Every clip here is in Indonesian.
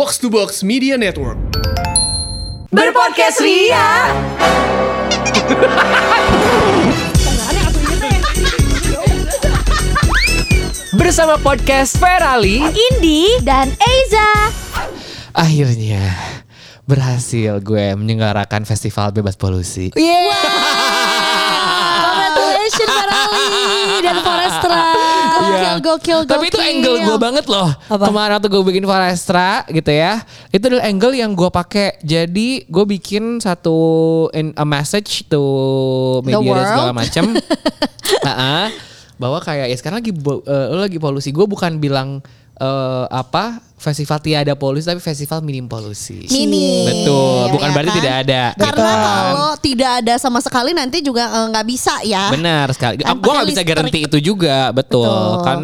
Box to Box Media Network. Berpodcast Ria. Bersama podcast Ferali Indi dan Eiza. Akhirnya berhasil gue menyelenggarakan festival bebas polusi Congratulations Farali dan Forestra. Gokil, Iya. gokil. Tapi itu angle gue banget loh. Apa? Kemarin waktu gue bikin Forestra gitu ya. Itu adalah angle yang gue pakai. Jadi gue bikin satu in a message to media dan segala macam. Heeh. bahwa kayak ya sekarang lagi bo- eh, lo lagi polusi. Gue bukan bilang eh, apa festival tiada polusi tapi festival minim polusi. Minim. Betul. Bukan Ya berarti kan? tidak ada. Karena Gitu. kalau tidak ada sama sekali nanti juga eh, nggak bisa ya. Benar sekali. Kan Gue gak pakai bisa garansi itu juga, betul, Betul. kan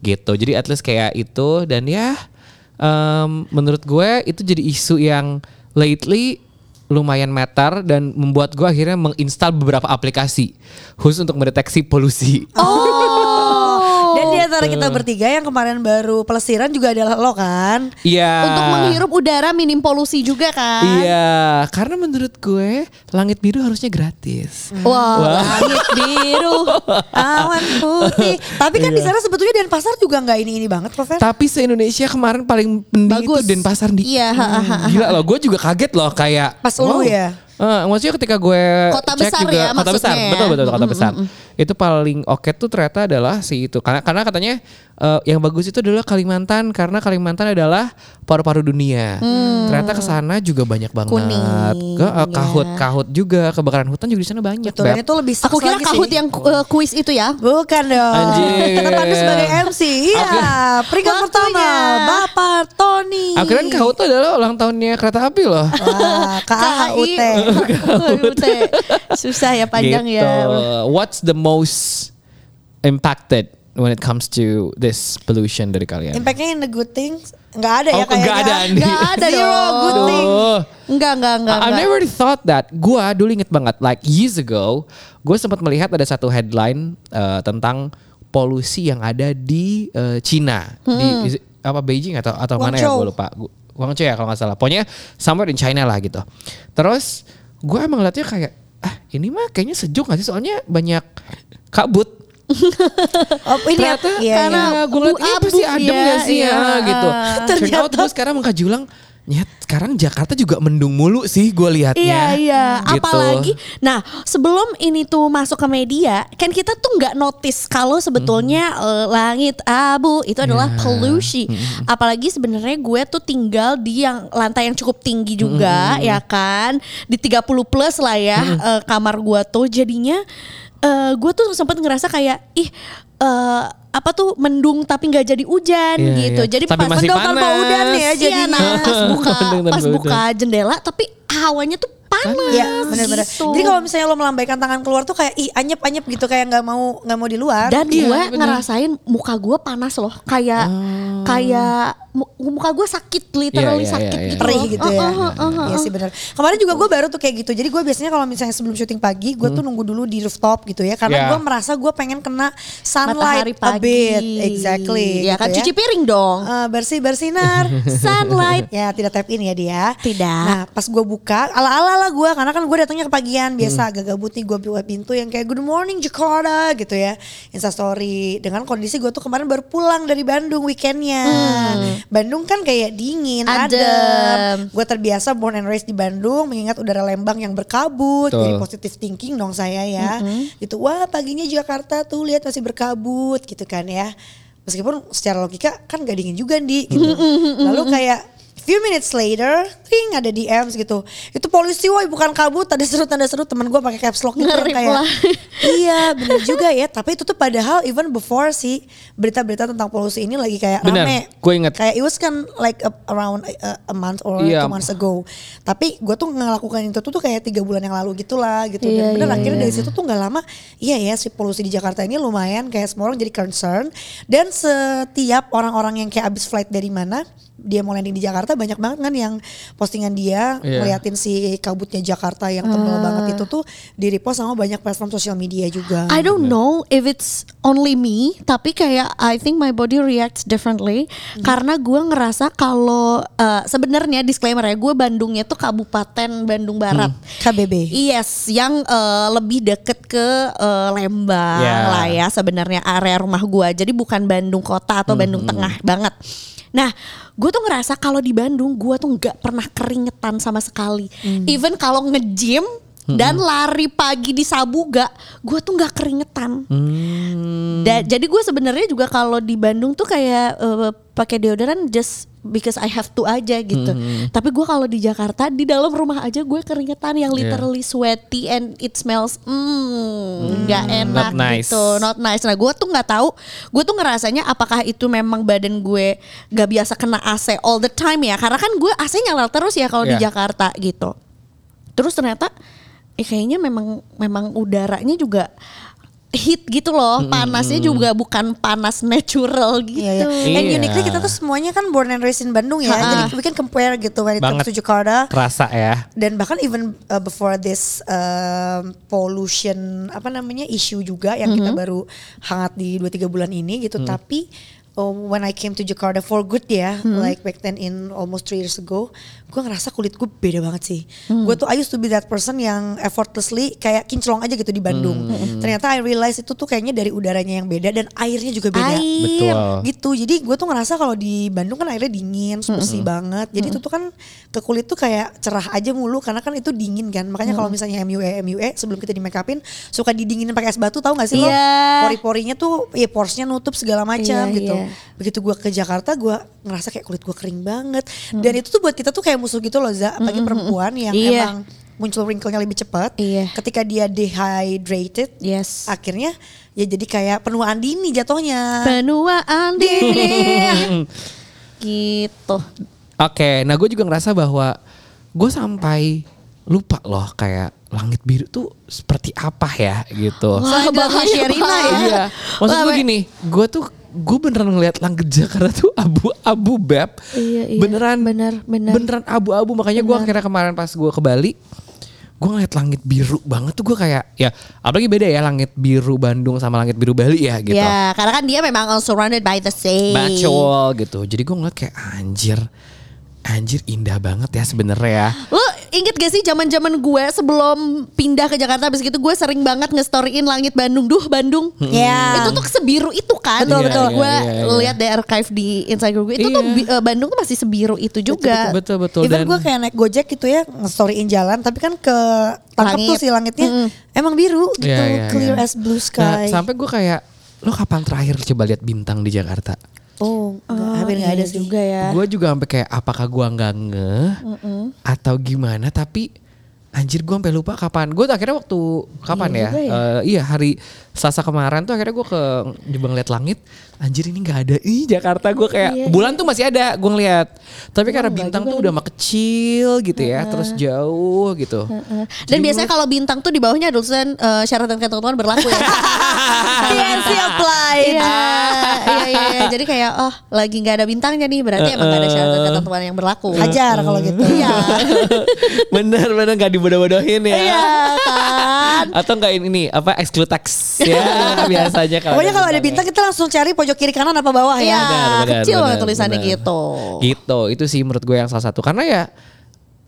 gitu. Jadi at least kayak itu dan ya em, menurut gue itu jadi isu yang lately lumayan meter dan membuat gue akhirnya menginstal beberapa aplikasi khusus untuk mendeteksi polusi. Oh. Dan di antara kita bertiga yang kemarin baru pelesiran juga adalah lo kan. Iya. Untuk menghirup udara minim polusi juga kan. Iya, karena menurut gue langit biru harusnya gratis. Wah, langit biru. Awan putih. Tapi kan di sana sebetulnya Denpasar juga nggak ini-ini banget kok Fer. Tapi se-Indonesia kemarin paling penting Bagus. itu Denpasar di. Iya, ha, Gila loh, gue juga kaget loh kayak. Pas lu ya? Eh, maksudnya ketika gue Kota cek besar juga ya, kota besar, ya? betul betul kota besar. Itu paling oke tuh ternyata adalah si itu karena karena katanya eh, yang bagus itu adalah Kalimantan karena Kalimantan adalah paru-paru dunia. Ternyata ke sana juga banyak banget. Hmm. Kuning, Ke eh, ya. kahut-kahut juga kebakaran hutan juga di sana banyak. Betul, Beb. itu lebih Aku kira lagi kahut sih. yang eh, kuis itu ya. Bukan dong. Tetap ada sebagai MC. Iya. Peringkat Waktunya. pertama Bapak Tony. Akhirnya kahut tuh adalah ulang tahunnya kereta api loh. Wah, KAUT. KAUT. Susah ya panjang gitu. ya. What's the most impacted when it comes to this pollution dari kalian? Impactnya in the good things nggak ada ya Oh, kayaknya. nggak ada, Andi. Nggak ada Zero dong. good thing. Aduh. Enggak, enggak, enggak. I enggak. never thought that. Gua dulu inget banget, like years ago, gue sempat melihat ada satu headline uh, tentang polusi yang ada di uh, Cina, di is it- apa Beijing atau atau mana ya Guangzhou. gue lupa. Gu- Guangzhou ya kalau nggak salah. Pokoknya somewhere in China lah gitu. Terus gue emang ngeliatnya kayak ah ini mah kayaknya sejuk gak sih soalnya banyak kabut. Oh, ini ya, Ternyata iya, karena iya. gue ngeliat ini pasti adem ya, gak sih iya. ya gitu. Turn Ternyata- out gue sekarang mengkaji ulang, nyet sekarang Jakarta juga mendung mulu sih gue liatnya. Iya iya, Gitu. apalagi nah sebelum ini tuh masuk ke media kan kita tuh nggak notice kalau sebetulnya eh, langit abu itu adalah Ya. polusi. Apalagi sebenarnya gue tuh tinggal di yang lantai yang cukup tinggi juga ya kan di 30 plus lah ya eh, kamar gue tuh jadinya eh, gue tuh sempat ngerasa kayak ih eh, apa tuh mendung tapi nggak jadi hujan Iya, gitu. iya. Jadi Tapi pas mendung tanpa udan ya jadinya. nah, pas buka pas buka jendela tapi hawanya tuh panas. Iya benar-benar. gitu. Jadi kalau misalnya lo melambaikan tangan keluar tuh kayak ih anyep-anyep gitu kayak nggak mau nggak mau di luar. dan Iya, gue bener. ngerasain muka gue panas loh, kayak kayak mu- muka gue sakit literally Iya, iya, sakit iya, iya. gitu. perih gitu ya. Uh, uh, uh, uh, Iya uh. sih benar. Kemarin juga gue baru tuh kayak gitu. Jadi gue biasanya kalau misalnya sebelum syuting pagi, gue tuh nunggu dulu di rooftop gitu ya. Karena Yeah. gue merasa gue pengen kena Matahari sunlight a pagi. bit. Exactly. Ya gitu kan cuci piring dong. Eh, bersih bersinar Sunlight. ya tidak tap in ya dia Tidak. nah pas gue buka ala ala lah gue karena kan gue datangnya kepagian biasa agak gabut nih gue buka pintu yang kayak good morning Jakarta gitu ya instastory. Dengan kondisi gue tuh kemarin baru pulang dari Bandung weekendnya. Bandung kan kayak dingin Adem. adem. Gue terbiasa born and raised di Bandung mengingat udara Lembang yang berkabut. Betul. jadi positive thinking dong saya ya. Gitu wah paginya Jakarta tuh lihat masih berkabut gitu kan ya. Meskipun secara logika kan gak dingin juga di gitu. Lalu kayak few minutes later ting ada DMs gitu. Itu polisi woi bukan kabut tanda seru tanda seru temen gue pakai caps lock gitu kayak iya bener juga ya. Tapi itu tuh padahal even before sih berita-berita tentang polusi ini lagi kayak Bener, rame. gue inget. kayak it was kan like a- around a, a month or Iya. two months ago. Tapi gue tuh ngelakukan itu tuh, tuh kayak tiga bulan yang lalu gitulah gitu. Iya, dan bener iya, akhirnya iya. dari situ tuh nggak lama iya ya si polusi di Jakarta ini lumayan kayak semua orang jadi concern. Dan setiap orang-orang yang kayak abis flight dari mana dia mau landing di Jakarta banyak banget kan yang postingan dia Iya. ngeliatin si kabutnya Jakarta yang tebal banget itu tuh di repost sama banyak platform sosial media juga. I don't know if it's only me, tapi kayak I think my body reacts differently karena gue ngerasa kalau uh, sebenarnya disclaimer ya, gue Bandungnya tuh Kabupaten Bandung Barat. KBB. Yes, yang uh, lebih deket ke uh, Lembang Ya. lah ya sebenarnya area rumah gua. Jadi bukan Bandung kota atau Bandung tengah banget. Nah, gue tuh ngerasa kalau di Bandung gua tuh nggak pernah keringetan sama sekali. Even kalau nge-gym dan lari pagi di Sabuga, gue tuh nggak keringetan. Hmm. Da- jadi gue sebenarnya juga kalau di Bandung tuh kayak eh, pakai deodoran just because I have to aja gitu. Hmm. Tapi gue kalau di Jakarta di dalam rumah aja gue keringetan yang Yeah. literally sweaty and it smells mm, nggak enak not nice. gitu, not nice. Nah gue tuh nggak tahu, gue tuh ngerasanya apakah itu memang badan gue gak biasa kena AC all the time ya? Karena kan gue AC nyala terus ya kalau di Yeah. Jakarta gitu. Terus ternyata eh kayaknya memang memang udaranya juga heat gitu loh. Panasnya juga bukan panas natural gitu. Iya, iya. And Iya. uniquely kita tuh semuanya kan born and raised in Bandung ya. Ha-ha. Jadi we can compare gitu when it comes Banget. to Jakarta. Terasa ya. Dan bahkan even uh, before this um, pollution apa namanya issue juga yang kita baru hangat di 2-3 bulan ini gitu. Tapi um, when I came to Jakarta for good ya, like back then in almost three years ago, gue ngerasa kulit gue beda banget sih. Gue tuh I used to be that person yang effortlessly kayak kinclong aja gitu di Bandung. Ternyata I realize itu tuh kayaknya dari udaranya yang beda dan airnya juga beda. Air. Betul. gitu. Jadi gue tuh ngerasa kalau di Bandung kan airnya dingin bersih banget. Jadi itu tuh kan ke kulit tuh kayak cerah aja mulu karena kan itu dingin kan. Makanya kalau misalnya MUE MUE sebelum kita di make upin suka didinginin pakai es batu tahu gak sih lo? Iya. pori-porinya tuh ya porsnya nutup segala macam Iya, gitu iya. begitu gue ke Jakarta gue ngerasa kayak kulit gue kering banget dan itu tuh buat kita tuh kayak musuh gitu loh Za apalagi perempuan yang Iya. emang muncul wrinkle-nya lebih cepat Iya. ketika dia dehydrated Yes. akhirnya ya jadi kayak penuaan dini jatuhnya Penuaan dini. gitu. Oke, nah gue juga ngerasa bahwa gue sampai lupa loh kayak langit biru tuh seperti apa ya gitu. Wah, Sahabat itu Sherina ya. Iya, maksud Wah, gue gini, gue tuh gue beneran ngeliat langit Jakarta tuh abu-abu beb. Iya, iya. Beneran, Bener, bener. beneran abu-abu. Makanya gue akhirnya kemarin pas gue ke Bali, gue ngeliat langit biru banget tuh gue kayak ya apalagi beda ya langit biru Bandung sama langit biru Bali ya gitu. Ya, karena kan dia memang surrounded by the sea. Bacol gitu. Jadi gue ngeliat kayak anjir, anjir indah banget ya sebenarnya ya. Lo inget gak sih zaman zaman gue sebelum pindah ke Jakarta habis gitu gue sering banget nge-storyin langit Bandung. Duh Bandung. Ya. Itu tuh sebiru itu kan. Betul, Iya, betul. Gue Iya, iya, iya. lihat di archive di Instagram gue. Itu tuh Iya. bi- eh, Bandung tuh masih sebiru itu juga. Betul betul Even dan gue kayak naik gojek gitu ya nge-storyin jalan tapi kan ke tangkap Langit. tuh si langitnya emang biru gitu Iya, iya, clear iya. as blue Nah, sky. sampai gue kayak lo kapan terakhir coba lihat bintang di Jakarta? Oh, enggak, Oh, hampir nggak iya ada sih. juga ya. Gue juga sampai kayak apakah gue nggak ngeh atau gimana? Tapi anjir gue sampai lupa kapan. Gue akhirnya waktu kapan Iya ya? ya. Eh, iya hari Selasa kemarin tuh akhirnya gue ke coba ngeliat langit. Anjir ini nggak ada. Ih Jakarta gue kayak Iya, bulan tuh masih ada gue ngeliat. Tapi karena nggak bintang juga tuh udah mah kecil gitu ya, terus jauh gitu. Dan biasanya kalau bintang tuh di bawahnya ada tulisan eh, syarat dan ketentuan berlaku ya. TNC applied. Iya, iya, iya, iya. Jadi kayak oh lagi nggak ada bintangnya nih berarti emang nggak ada syarat dan ketentuan yang berlaku. Hajar kalau gitu. Iya. Bener-bener gak dibodoh-bodohin ya. Iya kan. Atau enggak ini, ini apa exclude tax ya biasanya kalau Pokoknya kalau ada bintang kita langsung cari pojok kiri kanan apa bawah Iya, ya. Benar, benar, kecil banget benar, tulisannya benar. gitu. Gitu, itu sih menurut gue yang salah satu karena ya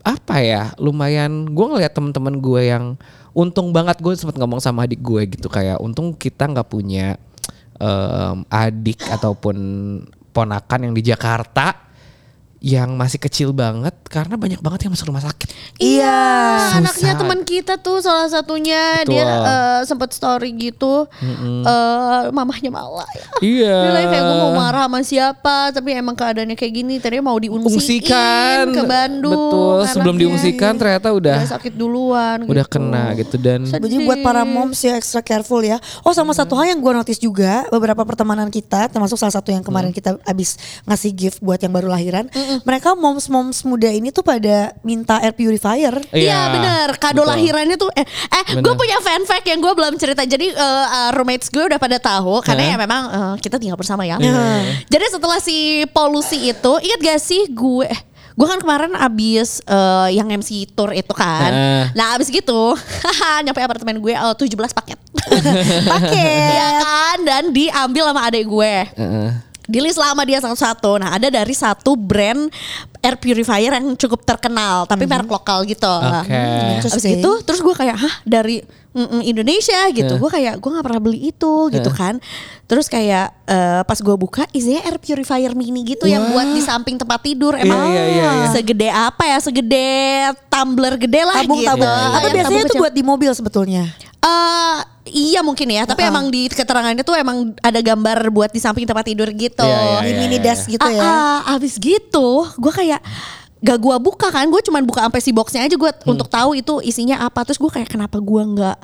apa ya lumayan gue ngeliat teman-teman gue yang untung banget gue sempat ngomong sama adik gue gitu kayak untung kita nggak punya em, adik ataupun ponakan yang di Jakarta yang masih kecil banget karena banyak banget yang masuk rumah sakit. Iya, Susah. anaknya teman kita tuh salah satunya Betul. dia eh, sempat story gitu, eh mamahnya malah ya. Iya. Dia kayak gue mau marah sama siapa, tapi emang keadaannya kayak gini. Tadinya mau diungsiin Ungsikan ke Bandung. Betul, sebelum anaknya. diungsikan ternyata udah udah sakit duluan. udah gitu. kena gitu dan Sedih. Jadi buat para moms ya extra careful ya. Oh sama satu hal yang gue notice juga beberapa pertemanan kita termasuk salah satu yang kemarin kita abis ngasih gift buat yang baru lahiran. Mereka moms-moms muda ini tuh pada minta air purifier. Iya Iya, bener Kado betul. lahirannya tuh Eh, eh gue punya fan fact yang gue belum cerita Jadi eh, eh, roommates gue udah pada tahu Karena Heeh. ya memang eh, kita tinggal bersama ya Iya. Jadi setelah si polusi itu Ingat gak sih gue eh, Gue kan kemarin abis eh, yang MC tour itu kan Heeh. Nah abis gitu Nyampe apartemen gue eh, 17 paket Paket. Iya kan Dan diambil sama adek gue Heeh. Di list lama dia satu-satu. Nah ada dari satu brand air purifier yang cukup terkenal, tapi merek lokal gitu. Oke. Terus Interesting. gitu, terus gue kayak, hah dari mm, mm, Indonesia gitu. Gue kayak, gue nggak pernah beli itu gitu kan. Terus kayak eh, pas gue buka, isinya air purifier mini gitu yang buat di samping tempat tidur. Emang iya, iya, iya. segede apa ya? Segede tumbler gede lah gitu. Tabung-tabung. Iya, Atau Yang biasanya tabung itu buat di mobil sebetulnya. Eh, iya mungkin ya, tapi emang di keterangannya tuh emang ada gambar buat di samping tempat tidur gitu. Iya, iya, Di iya, mini iya. desk gitu ya. Ah, ah, abis gitu, gue kayak gak gua buka kan, gue cuman buka sampai si boxnya aja gue Hmm. untuk tahu itu isinya apa. Terus gue kayak kenapa gua nggak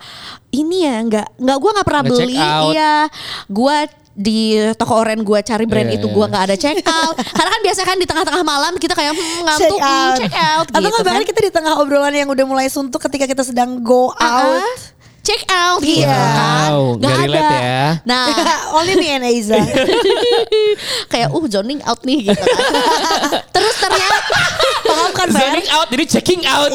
ini ya, nggak nggak gue nggak pernah beli. Iya, gue di toko oren gue cari brand Iya, itu iya. gue nggak ada check out. Karena kan biasa kan di tengah-tengah malam kita kayak hmm, ngantuk, check hmm, out. check out Atau gitu kan. kita di tengah obrolan yang udah mulai suntuk ketika kita sedang go Ah, out. check out gitu Iya. kan. Wow, relate ada. ya. Nah, Only me and Aiza. kayak uh zoning out nih gitu kan. Terus ternyata Paham kan Bar? Zoning out jadi checking out.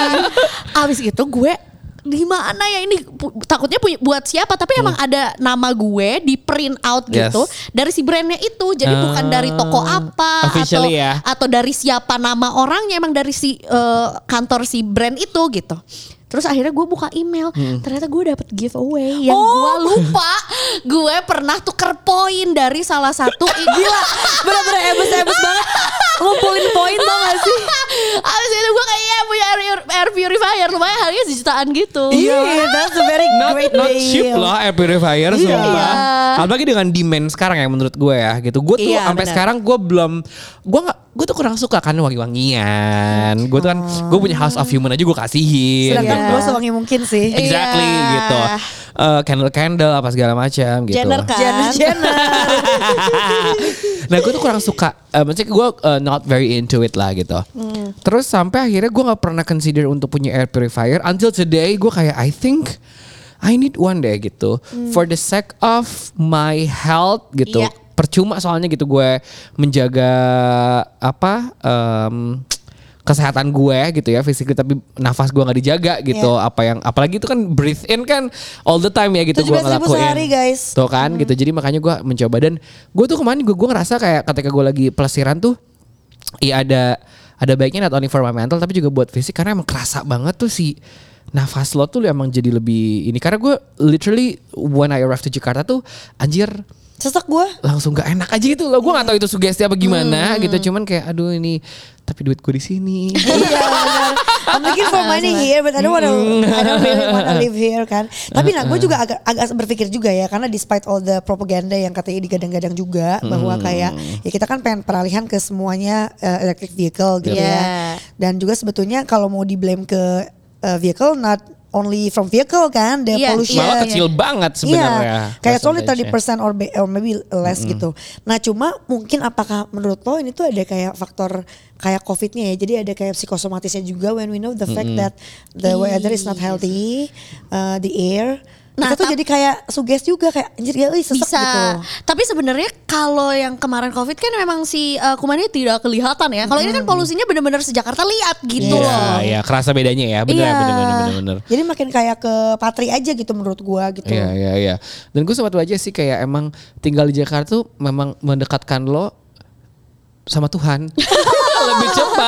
abis itu gue di mana ya ini? Takutnya punya buat siapa? Tapi emang ada nama gue di print out gitu Yes. dari si brandnya itu. Jadi Ah. bukan dari toko apa atau ya. atau dari siapa nama orangnya emang dari si eh, kantor si brand itu gitu. Terus akhirnya gue buka email. Ternyata gue dapet giveaway yang gue lupa. Gue pernah tuker poin dari salah satu gila. Bener-bener ebus-ebus banget. Ngumpulin poin tau gak sih? Abis itu gue kayak "Iya, punya air, air purifier lumayan harganya sejutaan gitu Iya. That's a very Not, great not deal. cheap loh air purifier Iya. sumpah. Apalagi dengan demand sekarang ya menurut gue ya gitu. Gue tuh Iya, sampai sekarang gue belum gue nggak gue tuh kurang suka kan wangi-wangian. Gue tuh kan gue punya House of Human aja gue kasihin. Sedangkan Iya. gue sewangi mungkin sih. Exactly Iya. gitu. Candle candle apa segala macam gitu. Jenner kan Jenner, Jenner. nah gue tuh kurang suka eh, maksudnya gue eh, not very into it lah gitu Hmm. terus sampai akhirnya gue nggak pernah consider untuk punya air purifier until today gue kayak I think I need one deh gitu for the sake of my health gitu Hmm. Iya. percuma soalnya gitu gue menjaga apa em, kesehatan gue gitu ya fisik tapi nafas gue nggak dijaga gitu Iya. apa yang apalagi itu kan breathe in kan all the time ya gitu gue 17.000 ngelakuin sehari, guys. Tuh kan gitu. Jadi makanya gue mencoba dan gue tuh kemarin gue gue ngerasa kayak ketika gue lagi pelesiran tuh iya ada ada baiknya not only for my mental tapi juga buat fisik karena emang kerasa banget tuh si nafas lo tuh emang jadi lebih ini karena gue literally when I arrived to Jakarta tuh anjir Sesek gue. langsung gak enak aja gitu loh gue gak tahu itu sugesti apa gimana gitu cuman kayak aduh ini tapi duit gue di sini Iya. I'm looking for money here, but I don't wanna, I don't really wanna live here kan. Tapi nah, gue juga agak agak berpikir juga ya, karena despite all the propaganda yang katanya digadang-gadang juga bahwa kayak ya kita kan pengen peralihan ke semuanya uh, electric vehicle gitu Yeah. ya. Dan juga sebetulnya kalau mau di blame ke uh, vehicle, not only from vehicle kan, the Iya, pollution. malah kecil banget sebenarnya Iya, kayak only persentasenya. 30% or, be- or maybe less gitu. Nah cuma mungkin apakah menurut lo ini tuh ada kayak faktor kayak covidnya ya. Jadi ada kayak psikosomatisnya juga when we know the fact that the weather is not healthy, uh, the air. Nah, kita tuh tap- jadi kayak suges juga kayak anjir ya sesek bisa. gitu. Tapi sebenarnya kalau yang kemarin covid kan memang si uh, kumannya tidak kelihatan ya. Kalau ini kan polusinya benar-benar sejakarta lihat gitu Iya, loh. iya, kerasa bedanya ya, bener, Iya. bener, bener, bener, bener. Jadi makin kayak ke patri aja gitu menurut gua gitu. Iya, iya, iya. Dan gue sempat aja sih kayak emang tinggal di Jakarta tuh memang mendekatkan lo sama Tuhan.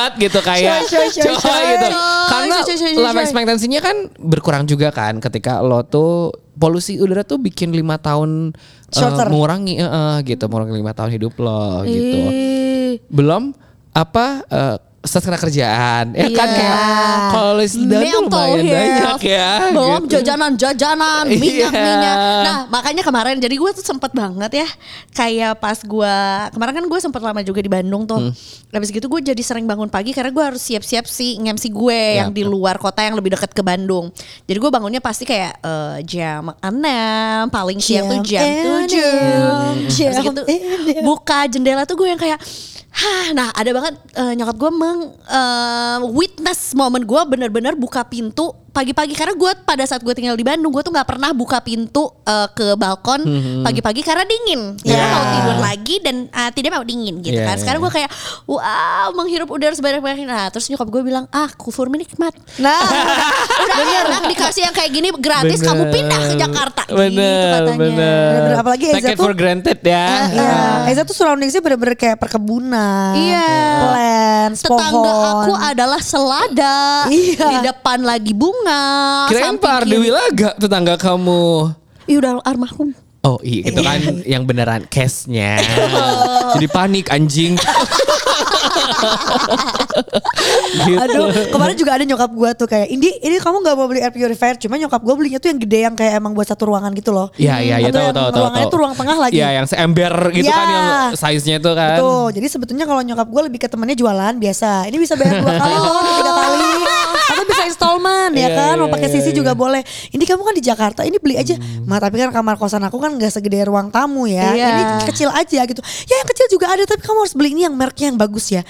Cepat gitu kayak Sure, sure, sure, coy gitu. Karena sure. expectancy-nya kan berkurang juga kan ketika lo tuh polusi udara tuh bikin lima tahun eh, Shorter. mengurangi eh, eh, gitu, mengurangi lima tahun hidup lo gitu. Belum apa eh, stres kena kerjaan ya kan Iya. kayak kalau sedang tuh lumayan banyak health. ya Belum gitu. jajanan-jajanan, Iya. minyak-minyak. Nah, makanya kemarin jadi gue tuh sempet banget ya kayak pas gue kemarin kan gue sempet lama juga di Bandung tuh. Hmm. Habis gitu gue jadi sering bangun pagi karena gue harus siap-siap si ngemsi gue Ya. yang di luar kota yang lebih dekat ke Bandung. Jadi gue bangunnya pasti kayak eh, jam 6, paling siang tuh jam Jam 7. enam, Terus jam gitu buka jendela tuh gue yang kayak Hah, nah ada banget eh, nyokap gue meng eh, witness momen gue bener-bener buka pintu pagi-pagi karena gue pada saat gue tinggal di Bandung gue tuh nggak pernah buka pintu eh, ke balkon pagi-pagi karena dingin karena Yeah. mau tidur lagi dan eh, tidak mau dingin gitu Yeah, kan sekarang yeah. gue kayak wow menghirup udara sebanyak-banyaknya nah terus nyokap gue bilang ah kufur menikmat Nah, udah enak dikasih yang kayak gini gratis Bener. kamu pindah ke Jakarta gitu Bener, katanya bener. Bener-bener, apalagi Take Eza it for tuh- granted ya. Iya, Eza tuh surroundingsnya bener-bener kayak perkebunan, Iya. plants, Tetangga pohon. aku adalah selada Iya. Di depan lagi bunga Kirain samping Pak Ardewi kiri. Laga tetangga kamu. Ih udah almarhum Oh iya itu kan yang beneran case-nya. Jadi panik anjing. gitu. Aduh, kemarin juga ada nyokap gua tuh kayak, Indi, ini kamu nggak mau beli air purifier, cuma nyokap gua belinya tuh yang gede yang kayak emang buat satu ruangan gitu loh. Iya iya iya tahu yang tahu tahu. Ruangannya tuh ruang tengah lagi. Iya yang seember gitu Iya. kan yang size-nya itu kan. Betul. Jadi sebetulnya kalau nyokap gue lebih ke temennya jualan biasa. Ini bisa bayar dua kali loh, tiga kali. Atau bisa installment ya Iya, kan. Mau iya, pakai sisi iya. juga boleh. Ini kamu kan di Jakarta, ini beli aja. Hmm. Ma tapi kan kamar kosan aku kan gak segede ruang tamu ya. Ini kecil aja gitu. Ya yang kecil juga ada tapi kamu harus beli ini yang mereknya yang bagus ya.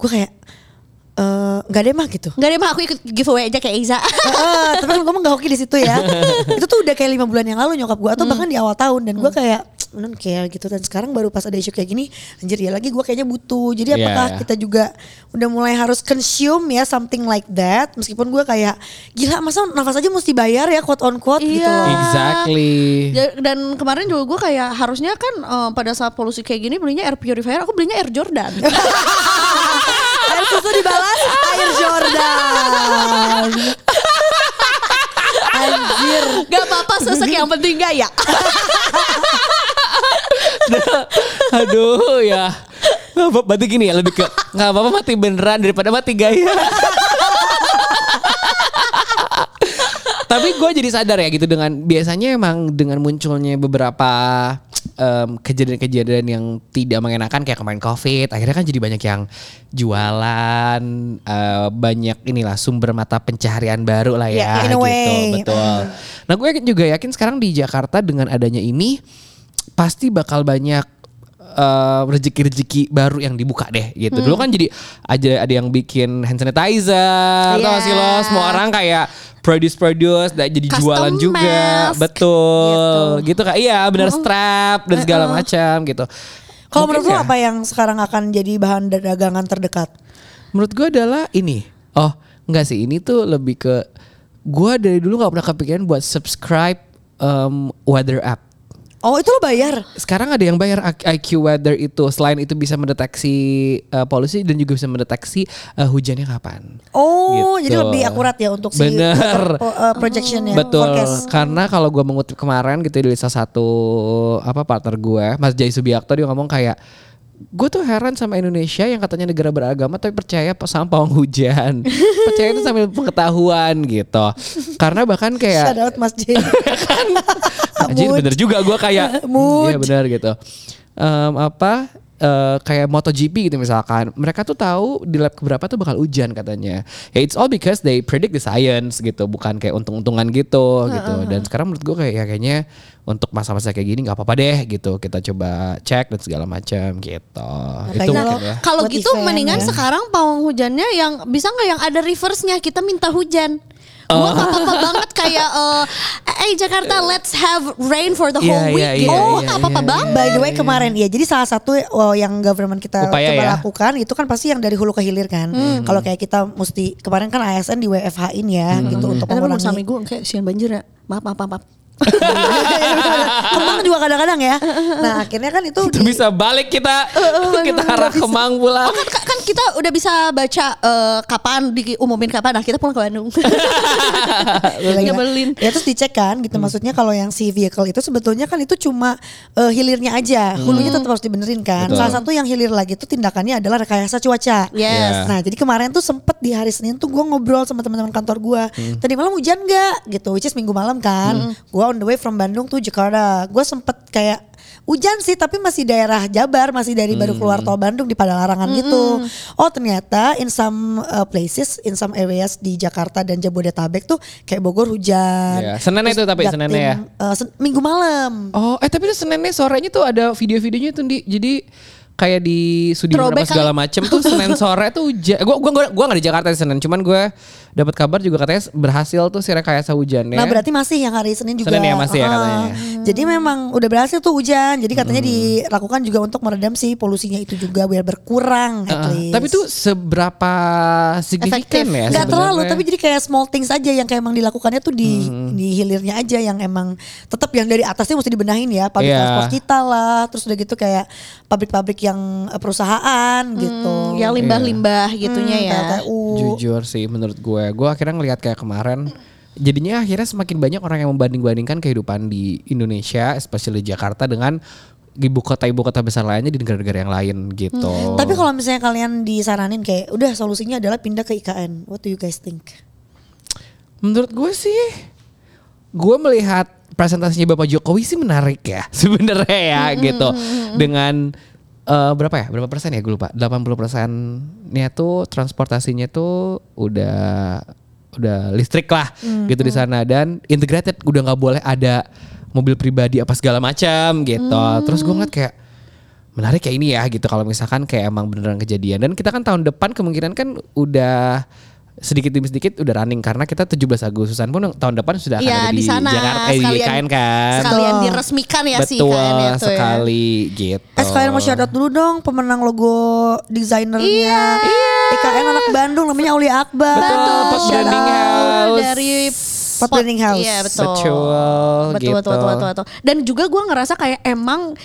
Gue kayak eh nggak deh mah gitu. Gak deh mah aku ikut giveaway aja kayak Iza Heeh, tapi kan ngomong gak hoki di situ ya. itu tuh udah kayak lima bulan yang lalu nyokap gue atau bahkan di awal tahun dan gue kayak non care gitu dan sekarang baru pas ada isu kayak gini anjir ya lagi gue kayaknya butuh. Jadi Iya. apakah kita juga udah mulai harus consume ya something like that meskipun gue kayak gila masa nafas aja mesti bayar ya quote on quote gitu Iya. loh. Exactly. Dan kemarin juga gue kayak harusnya kan eh, pada saat polusi kayak gini belinya air purifier Aku belinya air Jordan Susu dibalas air Jordan. Anjir. Gak apa-apa sesek yang penting gak ya Aduh ya. Berarti gini ya lebih ke nggak apa-apa mati beneran daripada mati gaya. Tapi gue jadi sadar ya gitu dengan biasanya emang dengan munculnya beberapa em, kejadian-kejadian yang tidak mengenakan kayak kemarin covid, akhirnya kan jadi banyak yang jualan, eh, banyak inilah sumber mata pencaharian baru lah ya, Yeah, in a gitu, way. betul. Nah gue juga yakin sekarang di Jakarta dengan adanya ini pasti bakal banyak eh, rezeki-rezeki baru yang dibuka deh gitu. Dulu kan jadi aja ada yang bikin hand sanitizer, tau gak sih lo? Yeah. Semua orang kayak produce-produce, dan jadi Custom jualan juga, mask, betul. Gitu, kak. Iya, benar strap dan segala macam gitu. Kalau menurut lo ya, apa yang sekarang akan jadi bahan dagangan terdekat? Menurut gue adalah ini. Oh, enggak sih. Ini tuh lebih ke gue dari dulu nggak pernah kepikiran buat subscribe um, weather app. Oh itu lo bayar? Sekarang ada yang bayar IQ Weather itu. Selain itu bisa mendeteksi uh, polusi dan juga bisa mendeteksi uh, hujannya kapan. Oh Gitu. jadi lebih akurat ya untuk si Bener. pro- uh, projectionnya. Betul. forecast. Karena kalau gue mengutip kemarin gitu dari salah satu apa partner gue, Mas Jai Subiakto dia ngomong kayak gue tuh heran sama Indonesia yang katanya negara beragama tapi percaya sama pawang hujan. percaya itu sambil pengetahuan gitu. Karena bahkan Shout kayak out Mas J. Anjir bener juga gue kayak. Iya bener gitu Em, Apa eh, Kayak MotoGP gitu misalkan Mereka tuh tahu di lap keberapa tuh bakal hujan katanya. Ya it's all because they predict the science gitu Bukan kayak untung-untungan gitu gitu. Dan sekarang menurut gue kayak ya kayaknya Untuk masa-masa kayak gini nggak apa-apa deh gitu. Kita coba cek dan segala macam gitu. Itu Makanya mungkin lo- ya. Kalau gitu event mendingan ya. sekarang pawang hujannya yang bisa nggak yang ada reverse-nya? Kita minta hujan. Gua nggak apa-apa banget kayak eh hey Jakarta let's have rain for the Iya, whole week iya, gitu. iya, oh, iya, apa-apa iya, banget. By the way kemarin ya, jadi salah satu oh, yang government kita Upaya coba ya. lakukan itu kan pasti yang dari hulu ke hilir kan. Kalau kayak kita mesti kemarin kan ASN di WFH-in ya gitu untuk Eh, tapi mengurangi. suami gue kayak sian banjir ya. Maaf, maaf, maaf. maaf. Kemang juga kadang-kadang ya. Nah akhirnya kan itu di- bisa balik kita Kita arah Kemang pulang Oh, kan, kan kita udah bisa baca eh, kapan diumumin kapan. Nah, kita pulang ke Bandung. Nyebelin. Ya terus dicek kan gitu maksudnya kalau yang si vehicle itu sebetulnya kan itu cuma eh, hilirnya aja, hulunya tetap harus dibenerin kan. Betul. Salah satu yang hilir lagi itu tindakannya adalah rekayasa cuaca. Yes. Iya. Nah jadi kemarin tuh sempet di hari Senin tuh gue ngobrol sama teman-teman kantor gue. Tadi malam hujan gak? Gitu, which is minggu malam kan. Gue on the way from Bandung to Jakarta. Gue sempet kayak hujan sih tapi masih daerah Jabar, masih dari baru keluar tol Bandung di Padalarang gitu. Oh ternyata in some uh, places, in some areas di Jakarta dan Jabodetabek tuh kayak Bogor hujan. Iya, Senin itu tapi Seninnya ya? uh, sen- minggu malam. Oh, eh tapi itu Seninnya sorenya tuh ada video-videonya tuh di. Jadi kayak di Sudirman apa segala macem tuh Senin sore tuh hujan. Gua gua gua, gua gak di Jakarta di Senin, cuman gue dapat kabar juga katanya berhasil tuh si rekayasa hujannya. Nah berarti masih yang hari Senin juga. Senin ya, masih ya Ah. katanya. Jadi memang udah berhasil tuh hujan. Jadi katanya dilakukan juga untuk meredam si polusinya itu juga biar berkurang at Uh, least. tapi tuh seberapa signifikan Efektif. ya? Nggak terlalu tapi jadi kayak small things aja yang kayak emang dilakukannya tuh di Hmm. di hilirnya aja yang emang tetap yang dari atasnya mesti dibenahin ya public Iya. transport kita lah terus udah gitu kayak pabrik-pabrik yang eh, perusahaan gitu Hmm, yang limbah-limbah gitunya Hmm, ya. PLTU. Jujur sih menurut gue, gue akhirnya ngelihat kayak kemarin. Jadinya akhirnya semakin banyak orang yang membanding-bandingkan kehidupan di Indonesia, especially Jakarta dengan ibu kota ibu kota besar lainnya di negara-negara yang lain gitu. Tapi kalau misalnya kalian disaranin kayak udah solusinya adalah pindah ke IKN. What do you guys think? Menurut gue sih, gue melihat presentasinya Bapak Jokowi sih menarik ya sebenarnya ya gitu. Dengan eh, berapa ya? Berapa persen ya? Gue lupa. 80 persennya tuh transportasinya tuh udah udah listrik lah gitu di sana dan integrated udah nggak boleh ada mobil pribadi apa segala macam gitu. Terus gue ngeliat kayak menarik kayak ini ya gitu kalau misalkan kayak emang beneran kejadian dan kita kan tahun depan kemungkinan kan udah sedikit demi sedikit udah running karena kita 17 Agustusan pun tahun depan sudah akan Iya ada di, di sana Jakarta eh, di sekalian, IKN kan. sekalian Betul. diresmikan ya si Betul IKN itu ya. sekali gitu. Eh sekalian mau shout out dulu dong pemenang logo desainernya Iya. IKN anak Bandung namanya Aulia Akbar. Betul, Pot Shout Branding out. House. dari Pot Branding House. Iya betul. Betul, betul, gitu. betul, betul, betul, betul. Dan juga gue ngerasa kayak emang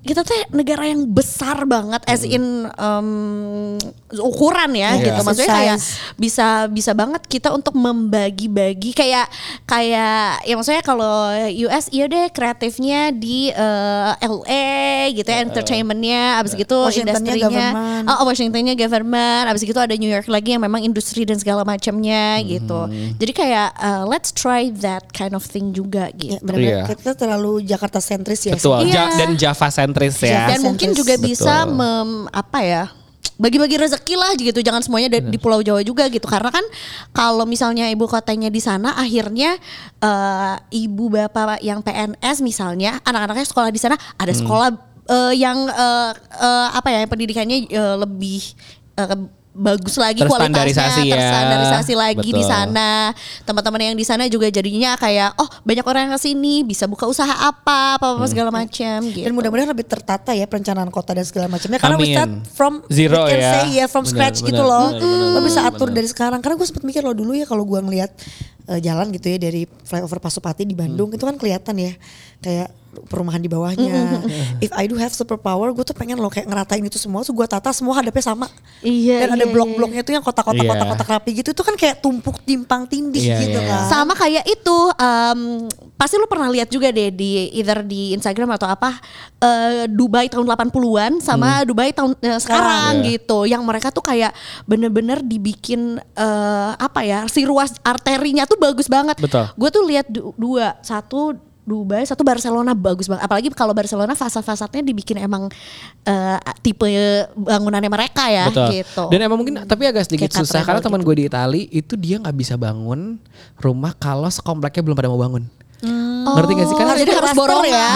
kita tuh negara yang besar banget as in um, ukuran ya Iya. gitu maksudnya kayak bisa bisa banget kita untuk membagi-bagi kayak kayak ya maksudnya kalau US iya deh kreatifnya di eh, LA gitu ya entertainmentnya abis gitu Washingtonnya industrinya oh, oh, Washingtonnya government abis gitu ada New York lagi yang memang industri dan segala macamnya gitu jadi kayak uh, let's try that kind of thing juga Ya, gitu benar-benar Iya. kita terlalu Jakarta sentris ya. Betul. Iya. Ja- dan Java sentris ya. dan mungkin juga Betul. bisa mem, apa ya bagi-bagi rezeki lah gitu jangan semuanya di, di Pulau Jawa juga gitu karena kan kalau misalnya ibu kotanya di sana akhirnya eh, ibu bapak yang PNS misalnya anak-anaknya sekolah di sana ada sekolah eh, yang eh, eh, apa ya yang pendidikannya eh, lebih eh, bagus lagi Terstandarisasi kualitasnya ya. terstandarisasi lagi di sana teman-teman yang di sana juga jadinya kayak oh banyak orang yang ke sini bisa buka usaha apa apa apa segala macam gitu Dan mudah-mudahan lebih tertata ya perencanaan kota dan segala macamnya. Karena we Amin. start from Zero we can ya. say ya from Benar, scratch benar, gitu loh. benar, benar, Lo bisa atur benar. dari sekarang. Karena gue sempat mikir loh dulu ya kalau gue ngelihat eh, jalan gitu ya dari flyover Pasupati di Bandung itu kan kelihatan ya kayak perumahan di bawahnya. If I do have superpower, gue tuh pengen loh kayak ngeratain itu semua, so gue tata semua hadapnya sama. Iya, Dan ada iya, blok-bloknya tuh yang kotak-kotak Iya. kotak-kotak rapi gitu, itu kan kayak tumpuk timpang tindih Iya, gitu iya, kan. Sama kayak itu, em, pasti lu pernah lihat juga deh di either di Instagram atau apa eh, Dubai tahun 80-an sama Dubai tahun eh, sekarang Iya. gitu, yang mereka tuh kayak bener-bener dibikin eh, apa ya si ruas arterinya tuh bagus banget. Betul. Gue tuh lihat du- dua, satu Dubai, satu Barcelona bagus banget. Apalagi kalau Barcelona fasad-fasadnya dibikin emang eh, tipe bangunannya mereka ya Betul. gitu. Dan emang mungkin tapi agak sedikit Kayak susah karena teman gitu. gue di Itali itu dia nggak bisa bangun rumah kalau sekompleknya belum pada mau bangun. Ngerti gak sih? Karena Oh, jadi harus borongan. ya?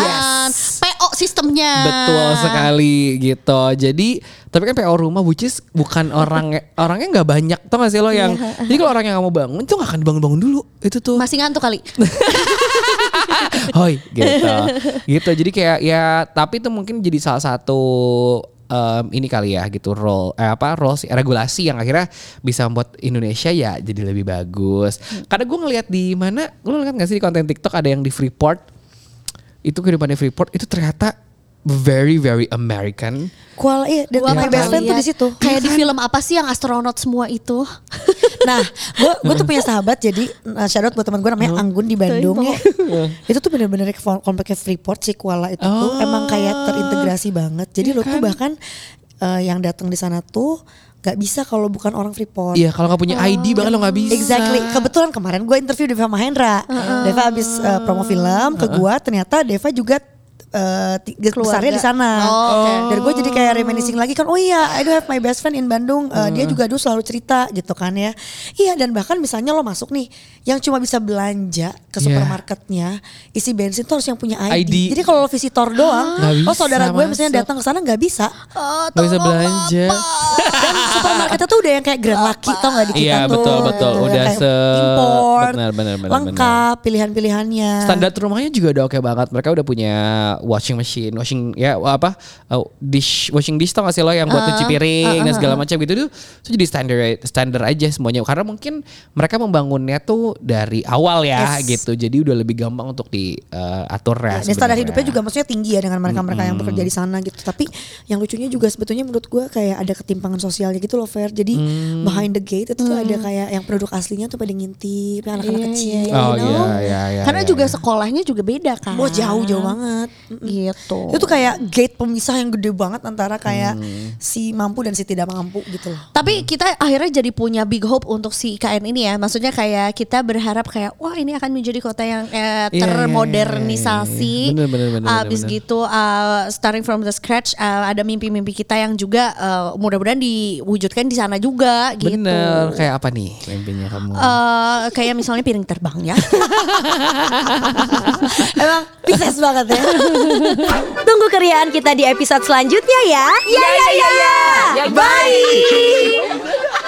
PO sistemnya. Betul sekali gitu. Jadi tapi kan PO rumah which is bukan orang orangnya nggak banyak tau gak sih lo yang jadi kalau orang yang nggak mau bangun itu nggak akan bangun-bangun dulu itu tuh Masih ngantuk kali. hoi gitu. Gitu. Jadi kayak ya tapi itu mungkin jadi salah satu em, ini kali ya gitu role eh, apa role sih, regulasi yang akhirnya bisa membuat Indonesia ya jadi lebih bagus. Karena gue ngelihat di mana lo lihat gak sih di konten TikTok ada yang di Freeport? Itu kehidupannya Freeport itu ternyata very very American Kuala iya, dan Gua my best friend tuh di situ. Kayak di film apa sih yang astronot semua itu? Nah, gue gue tuh punya sahabat jadi uh, shout out buat teman gue namanya Anggun di Bandung ya. itu tuh bener-bener kompleknya Freeport si Kuala itu tuh Oh. emang kayak terintegrasi banget. Jadi lo tuh bahkan uh, yang datang di sana tuh gak bisa kalau bukan orang Freeport. Iya kalau nggak punya ID bahkan lo nggak bisa Exactly. Kebetulan kemarin gue interview Deva Mahendra. Deva abis uh, promo film ke gue, ternyata Deva juga eh, ti- besarnya di sana. Oh, oke. Dan gue jadi kayak reminiscing lagi kan, oh iya, I do have my best friend in Bandung. Eh, Dia juga dulu selalu cerita gitu kan ya. Iya dan bahkan misalnya lo masuk nih, yang cuma bisa belanja ke Yeah. supermarketnya, isi bensin tuh harus yang punya ID. ID. Jadi kalau lo visitor doang, Nggak oh saudara bisa gue misalnya masuk. datang ke sana nggak bisa. Oh, Nggak bisa tolong belanja. Dan supermarketnya tuh udah yang kayak Grand Lucky tau gak di kita Iya, tuh. betul, betul. Yang Udah se- import, benar, benar, benar, lengkap pilihan-pilihannya. Standar rumahnya juga udah oke banget. Mereka udah punya washing machine, washing ya apa uh, dish washing dish tau gak sih lo yang buat cuci piring dan segala macam gitu tuh itu jadi standar standar aja semuanya karena mungkin mereka membangunnya tuh dari awal ya Yes. gitu. Jadi udah lebih gampang untuk diatur ya. Dan standar hidupnya juga maksudnya tinggi ya dengan mereka-mereka yang bekerja di sana gitu. Tapi yang lucunya juga sebetulnya menurut gue kayak ada ketimpangan sosialnya gitu loh Fer. Jadi Hmm. behind the gate itu tuh ada kayak yang penduduk aslinya tuh pada ngintip, yang anak-anak Iya, kecil. Oh you know? iya iya iya. Karena iya, juga iya. sekolahnya juga beda kan. Oh jauh-jauh banget. Gitu. Itu kayak gate pemisah yang gede banget antara kayak Hmm. si mampu dan si tidak mampu gitu loh. Tapi kita akhirnya jadi punya big hope untuk si IKN ini ya. Maksudnya kayak kita berharap kayak wah ini akan menjadi kota yang eh, termodernisasi. Bener, bener, bener, Abis bener, gitu uh, starting from the scratch uh, ada mimpi-mimpi kita yang juga uh, mudah-mudahan diwujudkan di sana juga gitu. Bener kayak apa nih mimpinya kamu? Eh, kayak misalnya piring terbang ya. Emang Pisces banget ya. Tunggu keriaan kita di episode selanjutnya ya. Ya ya ya. ya. Bye.